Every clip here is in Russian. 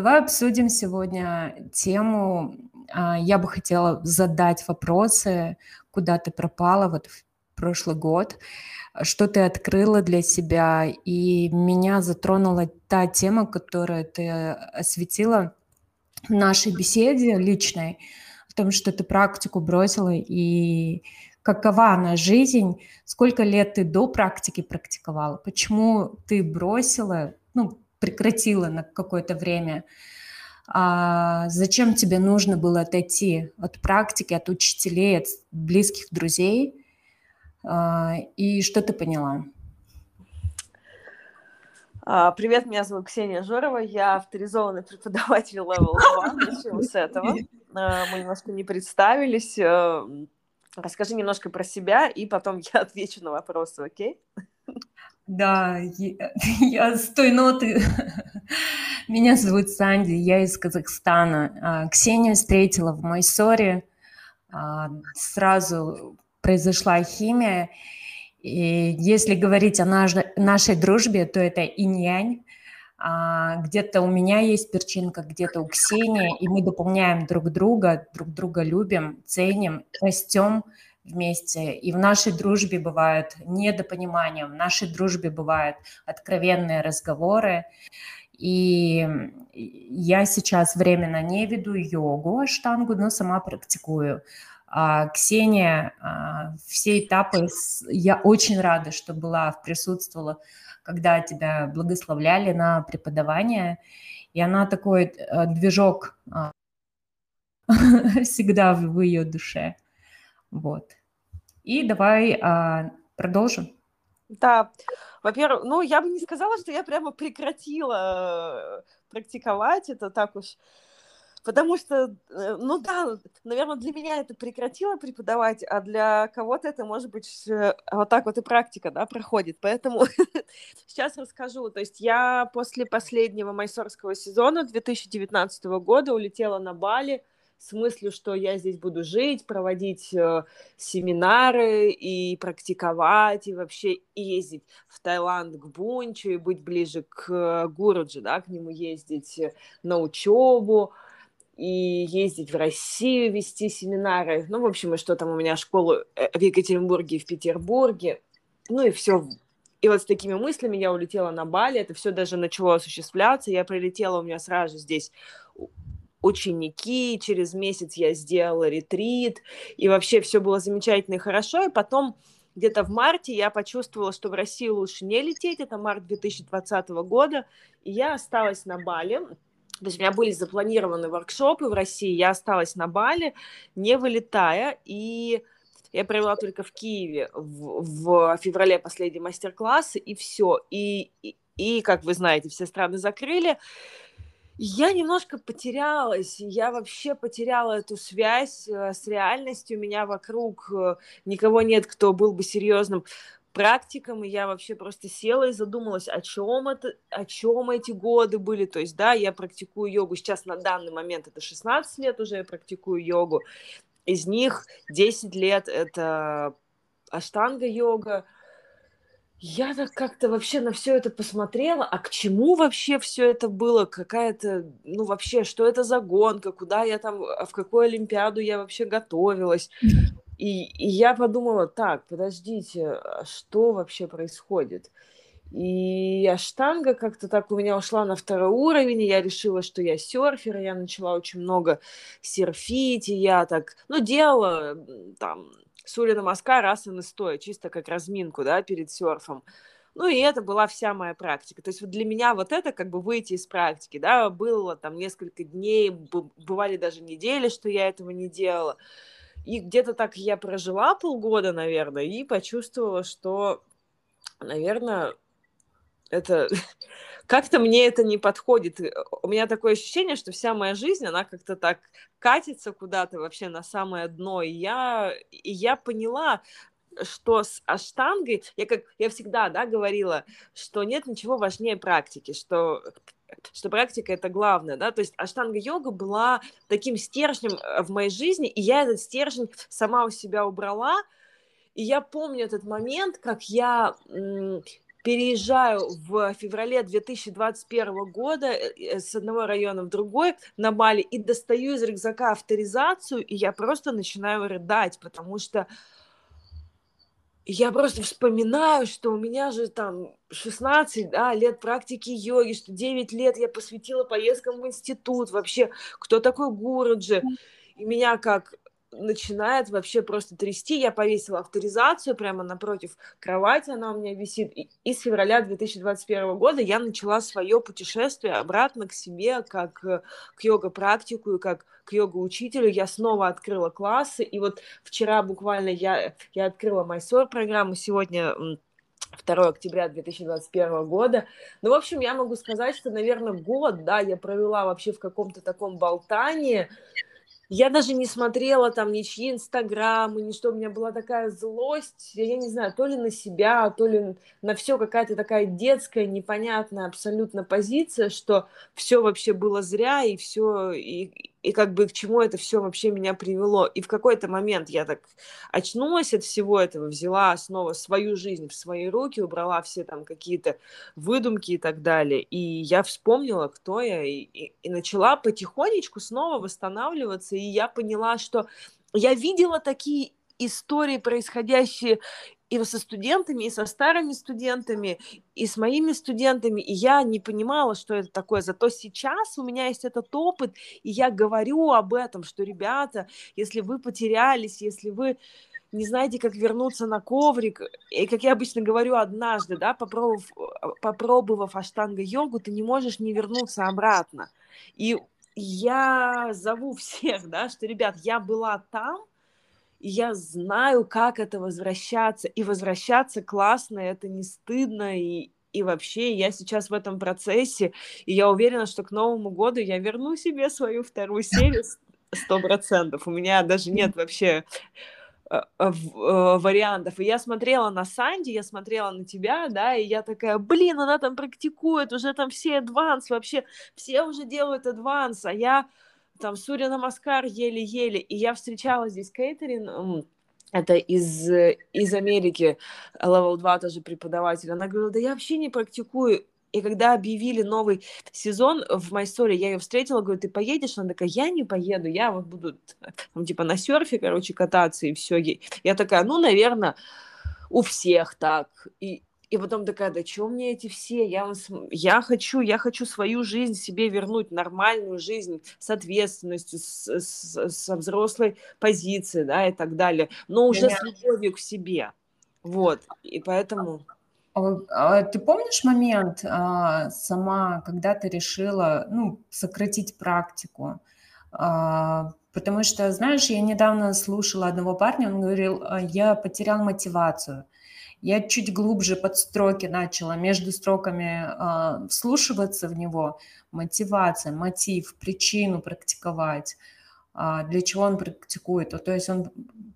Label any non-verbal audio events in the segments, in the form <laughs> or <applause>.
Давай обсудим сегодня тему. А, я бы хотела задать вопросы, куда ты пропала вот в прошлый год, что ты открыла для себя, и меня затронула та тема, которую ты осветила в нашей беседе личной, о том, что ты практику бросила, и какова она жизнь, сколько лет ты до практики практиковала, почему ты бросила, ну, прекратила на какое-то время, а зачем тебе нужно было отойти от практики, от учителей, от близких друзей, а, и что ты поняла? А, привет, меня зовут Ксения Жорова, я авторизованный преподаватель Level 2, начнем с этого. А, мы немножко не представились. Э, расскажи немножко про себя, и потом я отвечу на вопросы, окей? Да, я, <laughs> я с той ноты. <laughs> Меня зовут Санди, я из Казахстана. Ксения встретила в Майсоре. Сразу произошла химия, и если говорить о наш, нашей дружбе, то это инь-янь. А, где-то у меня есть перчинка, где-то у Ксении, и мы дополняем друг друга, друг друга любим, ценим, растем вместе. И в нашей дружбе бывают недопонимания, в нашей дружбе бывают откровенные разговоры. И я сейчас временно не веду йогу, штангу, но сама практикую. А, Ксения, а, все этапы, я очень рада, что была, присутствовала, когда тебя благословляли на преподавание, и она такой э, движок а, <laughs> всегда в ее душе. Вот. И давай продолжим. Да, во-первых, ну, я бы не сказала, что я прямо прекратила э, практиковать это так уж Потому что, э, ну да, наверное, для меня это прекратило преподавать, а для кого-то это, может быть, вот так вот и практика, да, проходит. Поэтому <laughs> сейчас расскажу. То есть я после последнего майсорского сезона 2019 года улетела на Бали с мыслью, что я здесь буду жить, проводить э, семинары и практиковать, и вообще ездить в Таиланд к Бунчу и быть ближе к э, Гуруджи, да, к нему ездить э, на учебу и ездить в Россию, вести семинары. Ну, в общем, и что там у меня школу э, в Екатеринбурге и в Петербурге. Ну и все. И вот с такими мыслями я улетела на Бали, это все даже начало осуществляться. Я прилетела, у меня сразу здесь ученики, через месяц я сделала ретрит, и вообще все было замечательно и хорошо. И потом где-то в марте я почувствовала, что в Россию лучше не лететь, это март 2020 года, и я осталась на Бали, то есть у меня были запланированы воркшопы в России, я осталась на Бали, не вылетая, и я провела только в Киеве в, в феврале последний мастер-класс, и все. И, и, и, как вы знаете, все страны закрыли. Я немножко потерялась, я вообще потеряла эту связь э, с реальностью, у меня вокруг э, никого нет, кто был бы серьезным практикам, и я вообще просто села и задумалась, о чем это, о чем эти годы были. То есть, да, я практикую йогу сейчас на данный момент, это 16 лет уже я практикую йогу. Из них 10 лет это аштанга-йога. Я так как-то вообще на все это посмотрела, а к чему вообще все это было, какая-то, ну вообще, что это за гонка, куда я там, в какую Олимпиаду я вообще готовилась. И, и я подумала, так, подождите, а что вообще происходит? И аштанга как-то так у меня ушла на второй уровень, и я решила, что я серфер, и я начала очень много серфить, и я так, ну, делала там Сурья Намаскар раз и стоя, чисто как разминку, да, перед серфом. Ну, и это была вся моя практика. То есть вот для меня вот это как бы выйти из практики, да, было там несколько дней, бывали даже недели, что я этого не делала. И где-то так я прожила полгода, наверное, и почувствовала, что, наверное, это <laughs> как-то мне это не подходит. У меня такое ощущение, что вся моя жизнь, она как-то так катится куда-то вообще на самое дно. И я, и я поняла, что с аштангой, я как я всегда, да, говорила, что нет ничего важнее практики, что что практика это главное, да, то есть аштанга-йога была таким стержнем э, в моей жизни, и я этот стержень сама у себя убрала, и я помню этот момент, как я переезжаю в феврале 2021 года э, с одного района в другой на Бали и достаю из рюкзака авторизацию, и я просто начинаю рыдать, потому что я просто вспоминаю, что у меня же там 16 да, лет практики йоги, что 9 лет я посвятила поездкам в институт, вообще, кто такой Гуруджи, и меня как начинает вообще просто трясти. Я повесила авторизацию прямо напротив кровати, она у меня висит. И, с февраля 2021 года я начала свое путешествие обратно к себе, как э, к йога-практику и как к йога-учителю. Я снова открыла классы, и вот вчера буквально я, я открыла Майсор программу, сегодня 2 октября 2021 года. Ну, в общем, я могу сказать, что, наверное, год, да, я провела вообще в каком-то таком болтании, я даже не смотрела там ничьи инстаграмы, ни что. У меня была такая злость, я не знаю, то ли на себя, то ли на все какая-то такая детская, непонятная абсолютно позиция, что все вообще было зря, и все, и, и как бы к чему это все вообще меня привело. И в какой-то момент я так очнулась от всего этого, взяла снова свою жизнь в свои руки, убрала все там какие-то выдумки и так далее. И я вспомнила, кто я, и, и, и начала потихонечку снова восстанавливаться. И я поняла, что я видела такие истории, происходящие и со студентами, и со старыми студентами, и с моими студентами, и я не понимала, что это такое. Зато сейчас у меня есть этот опыт, и я говорю об этом, что, ребята, если вы потерялись, если вы не знаете, как вернуться на коврик, и как я обычно говорю однажды, да, попробовав, попробовав аштанга-йогу, ты не можешь не вернуться обратно. И я зову всех, да, что, ребят, я была там, и я знаю, как это возвращаться. И возвращаться классно, это не стыдно, и, и вообще я сейчас в этом процессе, и я уверена, что к Новому году я верну себе свою вторую серию сто процентов. У меня даже нет вообще э, э, э, вариантов. И я смотрела на Санди, я смотрела на тебя, да, и я такая, блин, она там практикует, уже там все адванс, вообще все уже делают адванс, а я там Суря Намаскар еле-еле, и я встречала здесь Кейтерин, это из, из Америки, Level 2 тоже преподаватель, она говорила, да я вообще не практикую, и когда объявили новый сезон в Майсоре, я ее встретила, говорю, ты поедешь? Она такая, я не поеду, я вот буду <laughs> там, типа на серфе, короче, кататься и все. Я такая, ну, наверное, у всех так. И, и потом такая, да что мне эти все? Я, я хочу, я хочу свою жизнь себе вернуть, нормальную жизнь с ответственностью, с, с, со взрослой позиции, да, и так далее. Но уже Меня... с любовью к себе. Вот, и поэтому... А, а ты помнишь момент а, сама, когда ты решила, ну, сократить практику? Потому что, знаешь, я недавно слушала одного парня, он говорил, я потерял мотивацию. Я чуть глубже под строки начала, между строками э, вслушиваться в него, мотивация, мотив, причину практиковать, э, для чего он практикует. То есть он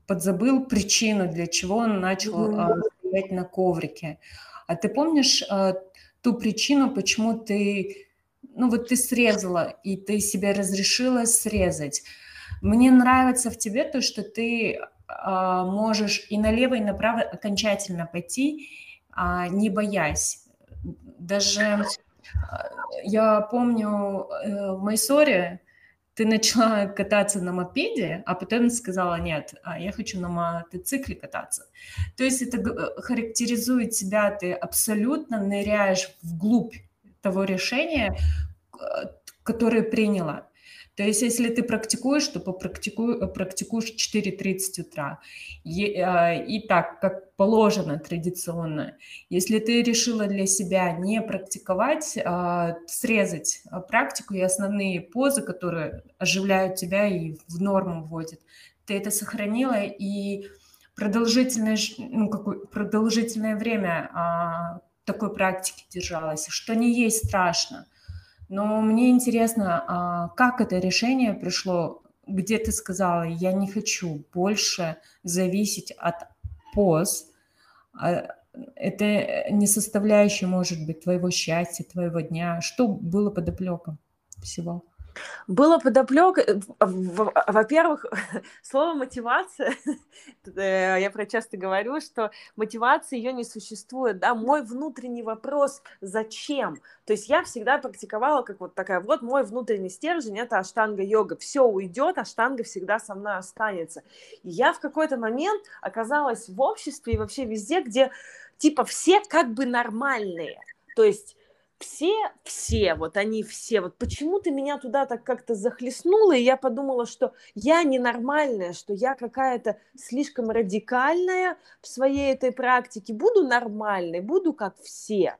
подзабыл причину, для чего он начал э, стоять на коврике. А ты помнишь э, ту причину, почему ты, ну вот ты срезала, и ты себе разрешила срезать? Мне нравится в тебе то, что ты можешь и налево, и направо окончательно пойти, а, не боясь. Даже а, я помню э, в Майсоре ты начала кататься на мопеде, а потом сказала, нет, я хочу на мотоцикле кататься. То есть это э, характеризует тебя, ты абсолютно ныряешь вглубь того решения, которое приняла. То есть, если ты практикуешь, то попрактикуй, практикуешь в 4.30 утра. И, а, и так, как положено традиционно. Если ты решила для себя не практиковать, а, срезать а, практику и основные позы, которые оживляют тебя и в норму вводят, ты это сохранила и продолжительное, ну, какое, продолжительное время такой практики держалась, что не есть страшно. Но мне интересно, а как это решение пришло, где ты сказала, я не хочу больше зависеть от поз, а это не составляющая, может быть, твоего счастья, твоего дня. Что было под оплеком всего? Было подоплека, э, во-первых, <laughs> слово мотивация, <laughs> э, я про часто говорю, что мотивация ее не существует, да, мой внутренний вопрос, зачем? То есть я всегда практиковала как вот такая, вот мой внутренний стержень, это аштанга-йога, все уйдет, аштанга всегда со мной останется. И я в какой-то момент оказалась в обществе и вообще везде, где типа все как бы нормальные, то есть все, все, вот они все, вот почему-то меня туда так как-то захлестнуло, и я подумала, что я ненормальная, что я какая-то слишком радикальная в своей этой практике, буду нормальной, буду как все.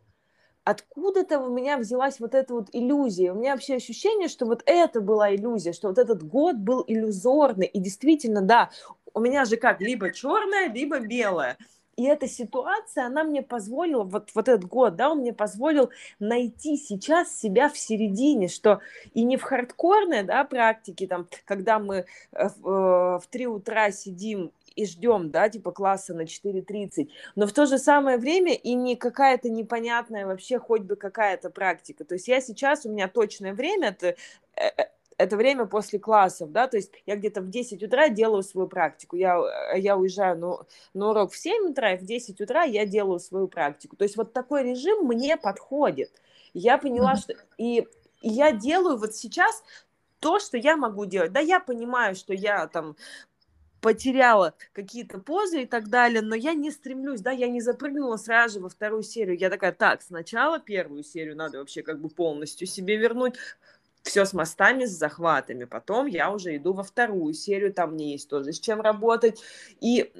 Откуда-то у меня взялась вот эта вот иллюзия. У меня вообще ощущение, что вот это была иллюзия, что вот этот год был иллюзорный. И действительно, да, у меня же как, либо черное, либо белое. И эта ситуация, она мне позволила, вот, вот этот год, да, он мне позволил найти сейчас себя в середине, что и не в хардкорной, да, практике, там, когда мы э, в, э, в 3 утра сидим и ждем, да, типа класса на 4.30, но в то же самое время и не какая-то непонятная вообще хоть бы какая-то практика. То есть я сейчас, у меня точное время, это э, это время после классов, да, то есть я где-то в 10 утра делаю свою практику, я, э, я уезжаю ну, на урок в 7 утра, и в 10 утра я делаю свою практику, то есть вот такой режим мне подходит. Я поняла, mm-hmm. что и, и я делаю вот сейчас то, что я могу делать. Да, я понимаю, что я там потеряла какие-то позы и так далее, но я не стремлюсь, да, я не запрыгнула сразу же во вторую серию. Я такая, так, сначала первую серию надо вообще как бы полностью себе вернуть, все с мостами, с захватами. Потом я уже иду во вторую серию, там мне есть тоже с чем работать. И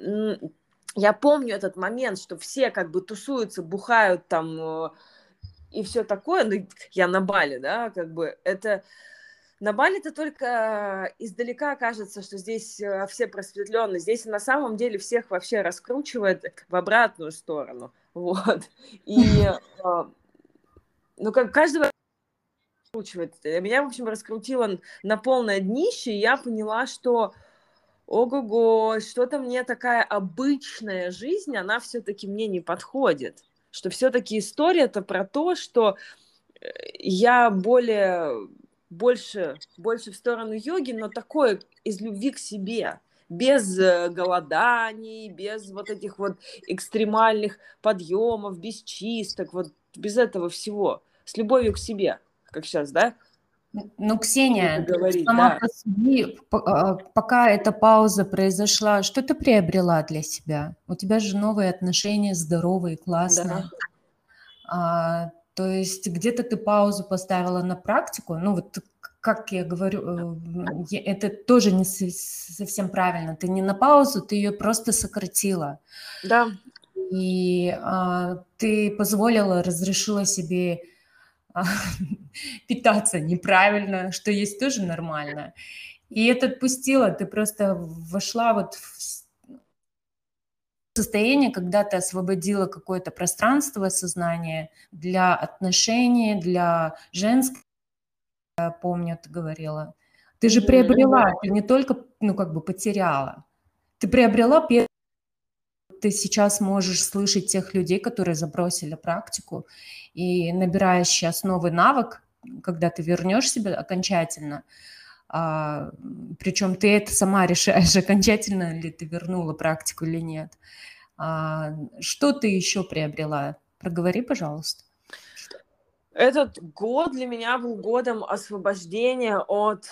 я помню этот момент, что все как бы тусуются, бухают там э, и все такое. Ну, я на Бали, да, как бы это... На Бали это только издалека кажется, что здесь э, все просветленные. Здесь на самом деле всех вообще раскручивает в обратную сторону. <laughs> Вот. И э, ну, как каждого раскручивает. Э, меня, в общем, раскрутило на полное днище, и я поняла, что ого-го, что-то мне такая обычная жизнь, она все-таки мне не подходит. Что все-таки история это про то, что э, я более, больше, больше в сторону йоги, но такое из любви к себе без э, голоданий, без вот этих вот экстремальных подъемов, без чисток, вот без этого всего, с любовью к себе как сейчас, да? Ну, Ксения, говорить, сама да. по себе, а, пока эта пауза произошла, что ты приобрела для себя? У тебя же новые отношения, здоровые, классные. Да. А, то есть где-то ты паузу поставила на практику, ну вот как я говорю, э, это тоже не совсем правильно. Ты не на паузу, ты ее просто сократила. Да. И а, ты позволила, разрешила себе <laughs> питаться неправильно, что есть тоже нормально. И это отпустила, ты просто вошла вот в состояние, когда ты освободила какое-то пространство сознания для отношений, для женского, я помню, ты говорила. Ты же приобрела, ты не только, ну, как бы потеряла. Ты приобрела ты сейчас можешь слышать тех людей, которые забросили практику, и набираешь сейчас новый навык, когда ты вернешь себя окончательно, а, причем ты это сама решаешь, <laughs> окончательно ли ты вернула практику или нет. А, что ты еще приобрела? Проговори, пожалуйста. Этот год для меня был годом освобождения от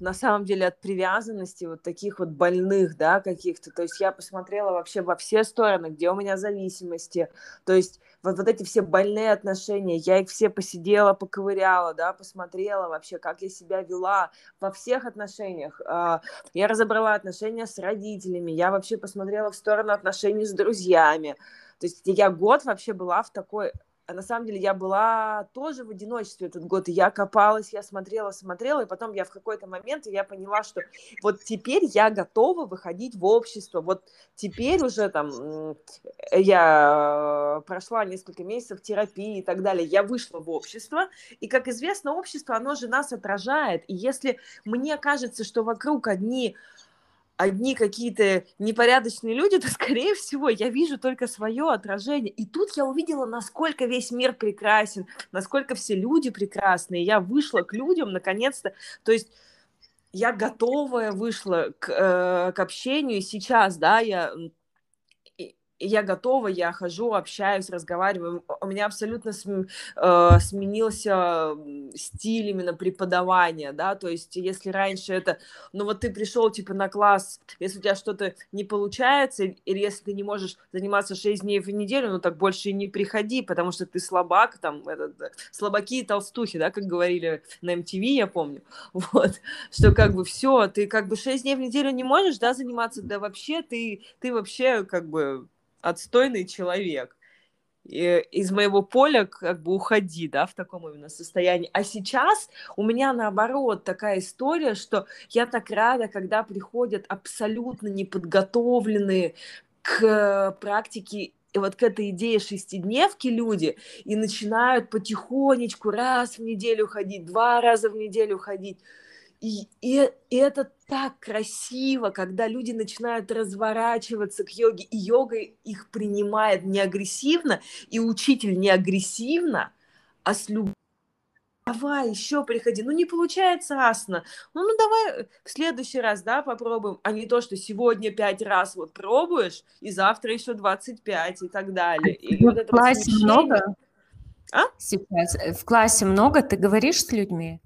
на самом деле от привязанности вот таких вот больных, да, каких-то. То есть я посмотрела вообще во все стороны, где у меня зависимости. То есть вот, вот эти все больные отношения, я их все посидела, поковыряла, да, посмотрела вообще, как я себя вела во всех отношениях. А, я разобрала отношения с родителями, я вообще посмотрела в сторону отношений с друзьями. То есть я год вообще была в такой на самом деле я была тоже в одиночестве этот год, и я копалась, я смотрела, смотрела, и потом я в какой-то момент я поняла, что вот теперь я готова выходить в общество, вот теперь уже там я прошла несколько месяцев терапии и так далее, я вышла в общество, и, как известно, общество, оно же нас отражает, и если мне кажется, что вокруг одни одни какие-то непорядочные люди, то, <laughs> скорее всего, я вижу только свое отражение. И тут я увидела, насколько весь мир прекрасен, насколько все люди прекрасные. Я вышла к людям, наконец-то. То есть я готовая вышла к, э, к общению. И сейчас, да, я я готова, я хожу, общаюсь, разговариваю. У меня абсолютно см, э, сменился стиль именно преподавания, да, то есть если раньше это, ну вот ты пришел типа на класс, если у тебя что-то не получается, или если ты не можешь заниматься 6 дней в неделю, ну так больше и не приходи, потому что ты слабак, там, этот, слабаки и толстухи, да, как говорили на MTV, я помню, <laughs> вот, что как бы все, ты как бы 6 дней в неделю не можешь, да, заниматься, да вообще ты, ты вообще как бы отстойный человек. И из моего поля как бы уходи, да, в таком именно состоянии. А сейчас у меня наоборот такая история, что я так рада, когда приходят абсолютно неподготовленные к практике и вот к этой идее шестидневки люди и начинают потихонечку раз в неделю ходить, два раза в неделю ходить. И, и, и это так красиво, когда люди начинают разворачиваться к йоге, и йога их принимает не агрессивно, и учитель не агрессивно, а с любовью. Давай, еще приходи. Ну, не получается асно. Ну, ну, давай в следующий раз, да, попробуем. А не то, что сегодня пять раз вот пробуешь, и завтра еще 25 и так далее. И вот в классе смещение... много? А? Сейчас. Э, в классе много? Ты говоришь с людьми?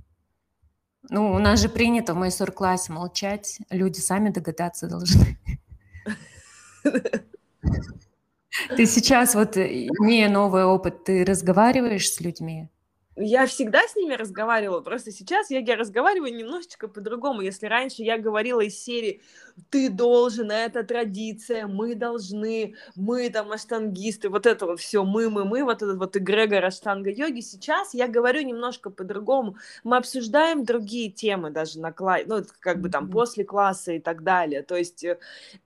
Ну, у нас же принято в майстер-классе молчать. Люди сами догадаться должны. Ты сейчас, вот имея новый опыт, ты разговариваешь с людьми? Я всегда с ними разговаривала, просто сейчас я, я разговариваю немножечко по-другому. Если раньше я говорила из серии «ты должен, это традиция, мы должны, мы там аштангисты», вот это вот все «мы, мы, мы», вот этот вот эгрегор аштанга-йоги, сейчас я говорю немножко по-другому. Мы обсуждаем другие темы даже на классе, ну, как бы там после класса и так далее. То есть э,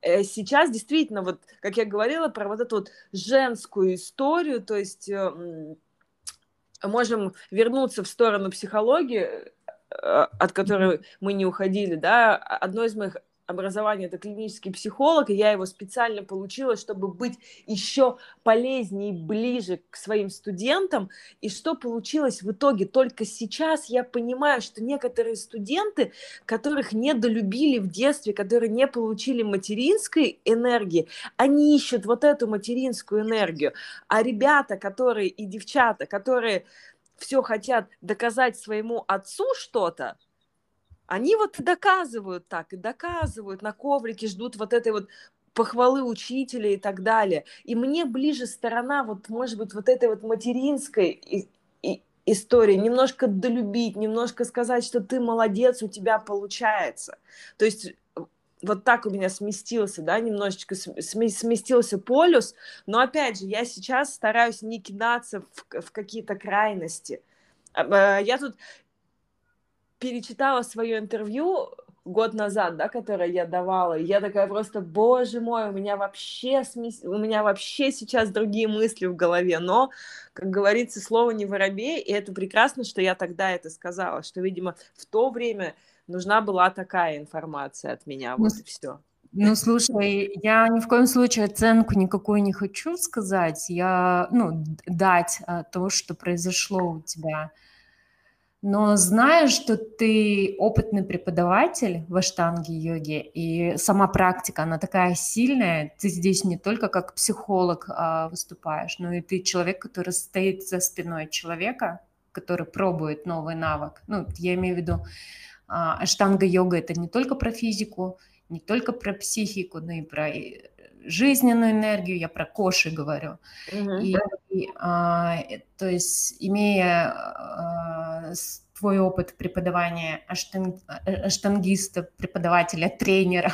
э, сейчас действительно, вот, как я говорила, про вот эту вот женскую историю, то есть... Э, можем вернуться в сторону психологии, э, от которой мы не уходили, да, одно из моих образование это клинический психолог, и я его специально получила, чтобы быть еще полезнее и ближе к своим студентам. И что получилось в итоге? Только сейчас я понимаю, что некоторые студенты, которых недолюбили в детстве, которые не получили материнской энергии, они ищут вот эту материнскую энергию. А ребята, которые и девчата, которые все хотят доказать своему отцу что-то, они вот и доказывают так, и доказывают на коврике, ждут вот этой вот похвалы учителя и так далее. И мне ближе сторона, вот, может быть, вот этой вот материнской и, и, истории, немножко долюбить, немножко сказать, что ты молодец, у тебя получается. То есть вот так у меня сместился, да, немножечко сместился полюс, но опять же, я сейчас стараюсь не кидаться в, в какие-то крайности. А, я тут перечитала свое интервью год назад, да, которое я давала, и я такая просто, боже мой, у меня вообще смес... у меня вообще сейчас другие мысли в голове, но, как говорится, слово не воробей, и это прекрасно, что я тогда это сказала, что, видимо, в то время нужна была такая информация от меня, вот ну, и все. Ну, слушай, я ни в коем случае оценку никакой не хочу сказать, я, ну, дать а, то, что произошло у тебя. Но зная, что ты опытный преподаватель в аштанге йоге, и сама практика, она такая сильная, ты здесь не только как психолог а, выступаешь, но и ты человек, который стоит за спиной человека, который пробует новый навык. Ну, я имею в виду, а, аштанга-йога – это не только про физику, не только про психику, но и про жизненную энергию, я про коши говорю. Mm-hmm. И, а, то есть, имея а, твой опыт преподавания аштанг, аштангиста, преподавателя, тренера,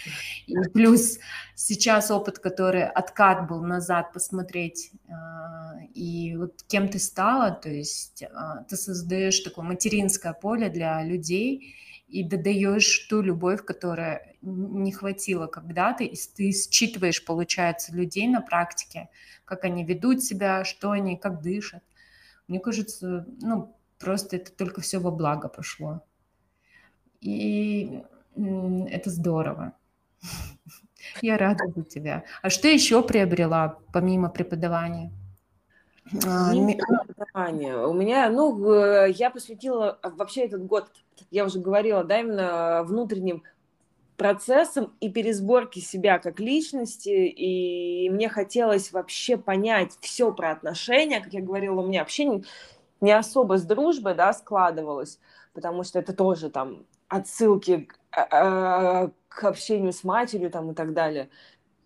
<laughs> и плюс сейчас опыт, который откат был назад посмотреть, а, и вот кем ты стала, то есть а, ты создаешь такое материнское поле для людей, и додаешь ту любовь, которая не хватило когда-то, и ты считываешь, получается, людей на практике, как они ведут себя, что они, как дышат. Мне кажется, ну, просто это только все во благо пошло. И это здорово. <laughs> Я рада за тебя. А что еще приобрела помимо преподавания? А, преподавания. У меня, ну, я посвятила вообще этот год, я уже говорила, да, именно внутренним процессом и пересборки себя как личности, и мне хотелось вообще понять все про отношения, как я говорила, у меня вообще не особо с дружбой, да, складывалось, потому что это тоже там отсылки к, э, к общению с матерью там и так далее.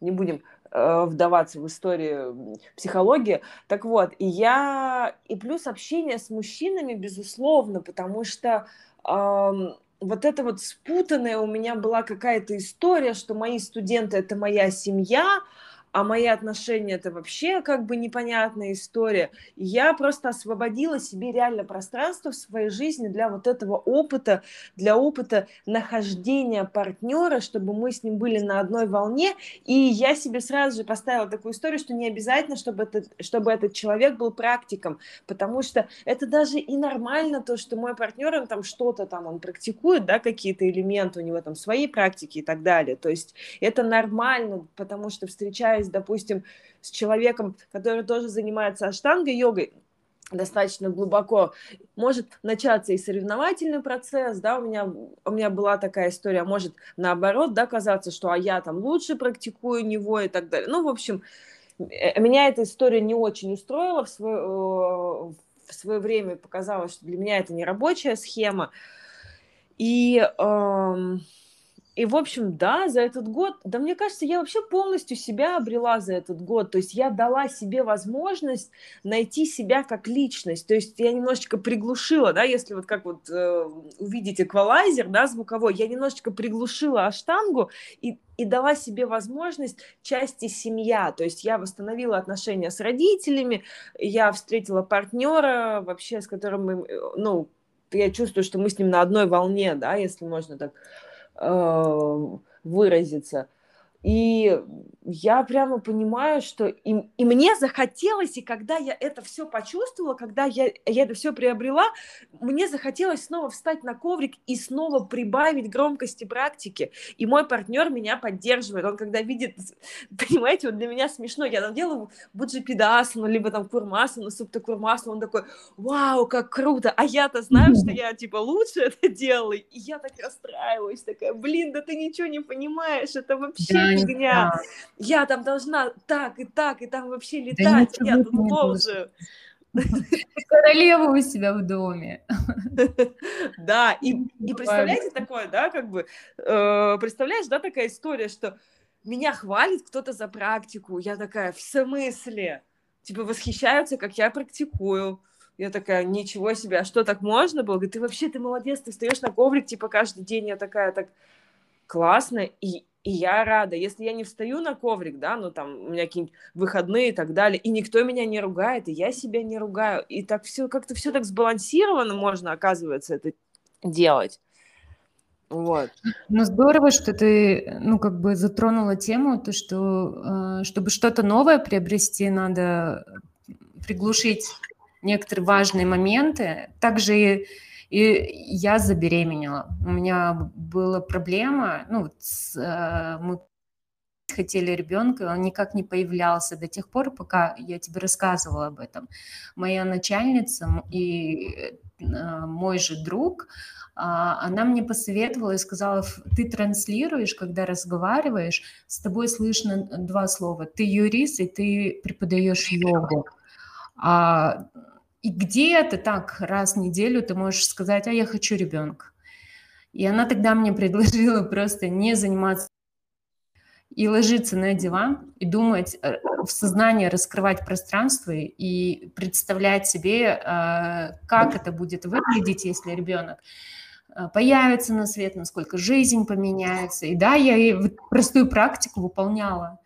Не будем э, вдаваться в историю психологии. Так вот, и я... И плюс общение с мужчинами, безусловно, потому что... Вот это вот спутанная у меня была какая-то история, что мои студенты это моя семья, а мои отношения это вообще как бы непонятная история. И я просто освободила себе реально пространство в своей жизни для вот этого опыта, для опыта нахождения партнера, чтобы мы с ним были на одной волне. И я себе сразу же поставила такую историю, что не обязательно, чтобы, это, чтобы этот человек был практиком, потому что это даже и нормально то, что мой партнер, он там что-то там, он практикует, да, какие-то элементы, у него там свои практики и так далее. То есть это нормально, потому что встречаясь общаясь, допустим, с человеком, который тоже занимается аштангой йогой, достаточно глубоко, может начаться и соревновательный процесс, да, у меня, у меня была такая история, может наоборот, да, казаться, что а я там лучше практикую него и так далее. Ну, в общем, э, меня эта история не очень устроила в свое, э, в свое время, показалось, что для меня это не рабочая схема. И эм, и, в общем, да, за этот год, да, мне кажется, я вообще полностью себя обрела за этот год. То есть я дала себе возможность найти себя как личность. То есть я немножечко приглушила, да, если вот как вот э, увидите эквалайзер, да, звуковой, я немножечко приглушила аштангу и, и дала себе возможность части семья. То есть я восстановила отношения с родителями, я встретила партнера вообще, с которым мы, э, ну, я чувствую, что мы с ним на одной волне, да, если можно так выразиться. И я прямо понимаю, что и, и мне захотелось, и когда я это все почувствовала, когда я, я это все приобрела, мне захотелось снова встать на коврик и снова прибавить громкости практики. И мой партнер меня поддерживает. Он когда видит, <laughs> понимаете, вот для меня смешно, я там делаю буджипидасану, либо там курмасану, супта курмасану, он такой, вау, как круто, а я-то знаю, что я типа лучше это делаю, и я так расстраиваюсь, такая, блин, да ты ничего не понимаешь, это вообще фигня. Я там должна так и так, и там вообще летать. Да я тут ползаю. Королева у себя в доме. <laughs> Да, и, и представляете такое, да, как бы, э, представляешь, да, такая история, что меня хвалит кто-то за практику, я такая, в смысле? Типа восхищаются, как я практикую. Я такая, ничего себе, а что, так можно было? Говорит, ты вообще, ты молодец, ты встаешь на коврик, типа, каждый день. Я такая, так классно. И, и я рада. Если я не встаю на коврик, да, ну там у меня какие-нибудь выходные и так далее, и никто меня не ругает, и я себя не ругаю, и так все как-то все так сбалансировано можно, оказывается, это делать. Вот. Ну, здорово, что ты, ну, как бы затронула тему, то, что, э, чтобы что-то новое приобрести, надо приглушить некоторые важные моменты. Также и я забеременела. У меня была проблема, ну, с, э, мы хотели ребенка, он никак не появлялся до тех пор, пока я тебе рассказывала об этом. Моя начальница и э, мой же друг, а, она мне посоветовала и сказала, ты транслируешь, когда разговариваешь, с тобой слышно два слова, ты юрист и ты преподаешь йогу. А и где-то так раз в неделю ты можешь сказать, а я хочу ребенка. И она тогда мне предложила просто не заниматься и ложиться на диван и думать, э, в сознании раскрывать пространство и представлять себе, э, как это будет выглядеть, если ребенок э, появится на свет, насколько жизнь поменяется. И да, я простую практику выполняла.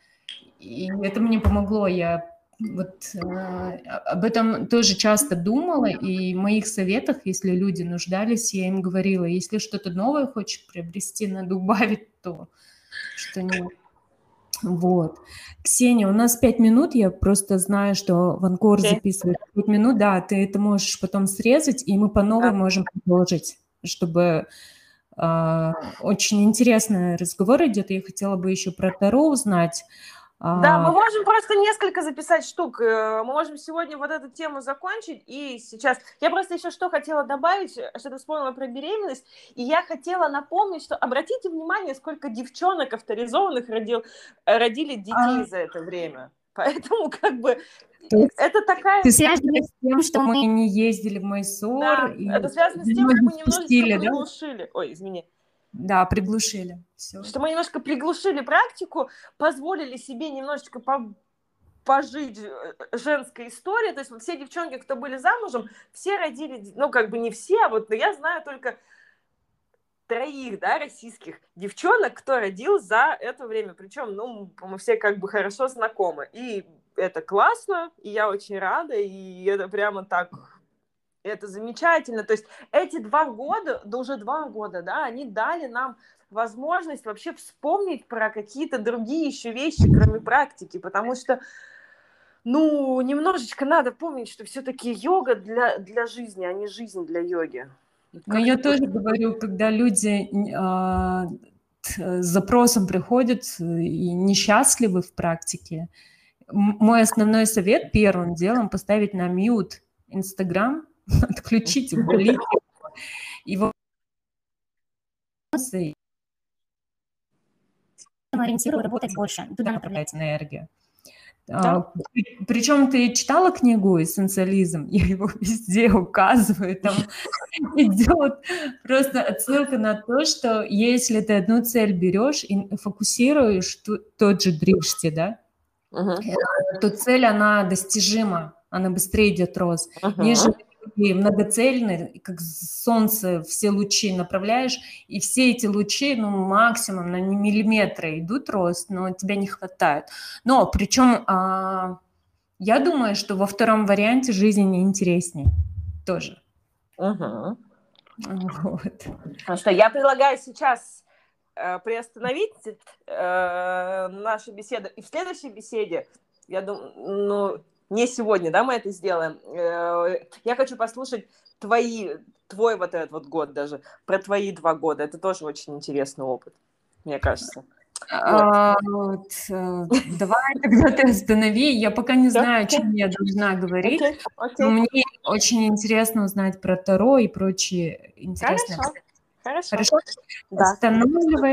И это мне помогло. Я вот э, об этом тоже часто думала, и в моих советах, если люди нуждались, я им говорила, если что-то новое хочешь приобрести, надо убавить <laughs> то, что не... Вот. Ксения, у нас пять минут, я просто знаю, что Ванкор okay. записывает пять минут, да, ты это можешь потом срезать, и мы по новой да. можем продолжить, чтобы Очень интересный разговор идет. Я хотела бы еще про Таро узнать. Да, мы а, можем просто несколько записать штук. Э, мы можем сегодня вот эту тему закончить. И сейчас... Я просто еще что хотела добавить, что-то вспомнила про беременность. И я хотела напомнить, что обратите внимание, сколько девчонок авторизованных родил, э, родили детей а... за это время. Поэтому как бы есть, это такая... Ты связано с тем, что мы не ездили в Майсур. Да, и это связано с тем, что мы немножечко. Да? Ой, извини. Да, приглушили. Все. Что мы немножко приглушили практику, позволили себе немножечко по пожить э, женской историей. То есть вот все девчонки, кто были замужем, все родили, ну, как бы не все, а вот я знаю только троих, да, российских девчонок, кто родил за это время. Причем, ну, мы все как бы хорошо знакомы. И это классно, и я очень рада, и это прямо так это замечательно. То есть эти два года, да уже два года, да, они дали нам возможность вообще вспомнить про какие-то другие еще вещи, кроме практики, потому что, ну, немножечко надо помнить, что все-таки йога для, для жизни, а не жизнь для йоги. Но я тоже говорю, когда люди э, с запросом приходят и несчастливы в практике, мой основной совет первым делом поставить на мьют Инстаграм, <laughs> отключить, удалить его. Ориентирую работать больше, туда направляется энергия. Да. А, причем ты читала книгу «Эссенциализм»? <laughs> Я его везде указываю. Там <laughs> идет просто отсылка на то, что если ты одну цель берешь и фокусируешь, то, тот же дришти, да, uh-huh. то цель, она достижима, она быстрее идет рост, uh-huh. нежели и многоцельный, как солнце, все лучи направляешь, и все эти лучи, ну, максимум на миллиметры идут рост, но тебя не хватает. Но причем а, я думаю, что во втором варианте жизнь не интереснее тоже. Угу. Вот. Ну что, я предлагаю сейчас э, приостановить э, нашу беседу, и в следующей беседе, я думаю, ну, не сегодня, да, мы это сделаем. Э, я хочу послушать твои, твой вот этот вот год даже, про твои два года. Это тоже очень интересный опыт, мне кажется. А, вот. Э, давай тогда ты останови. Я пока не знаю, о чем я должна говорить. Okay. Мне очень интересно узнать про Таро и прочие интересные. Хорошо. Хорошо. Хорошо? Да. Останавливай.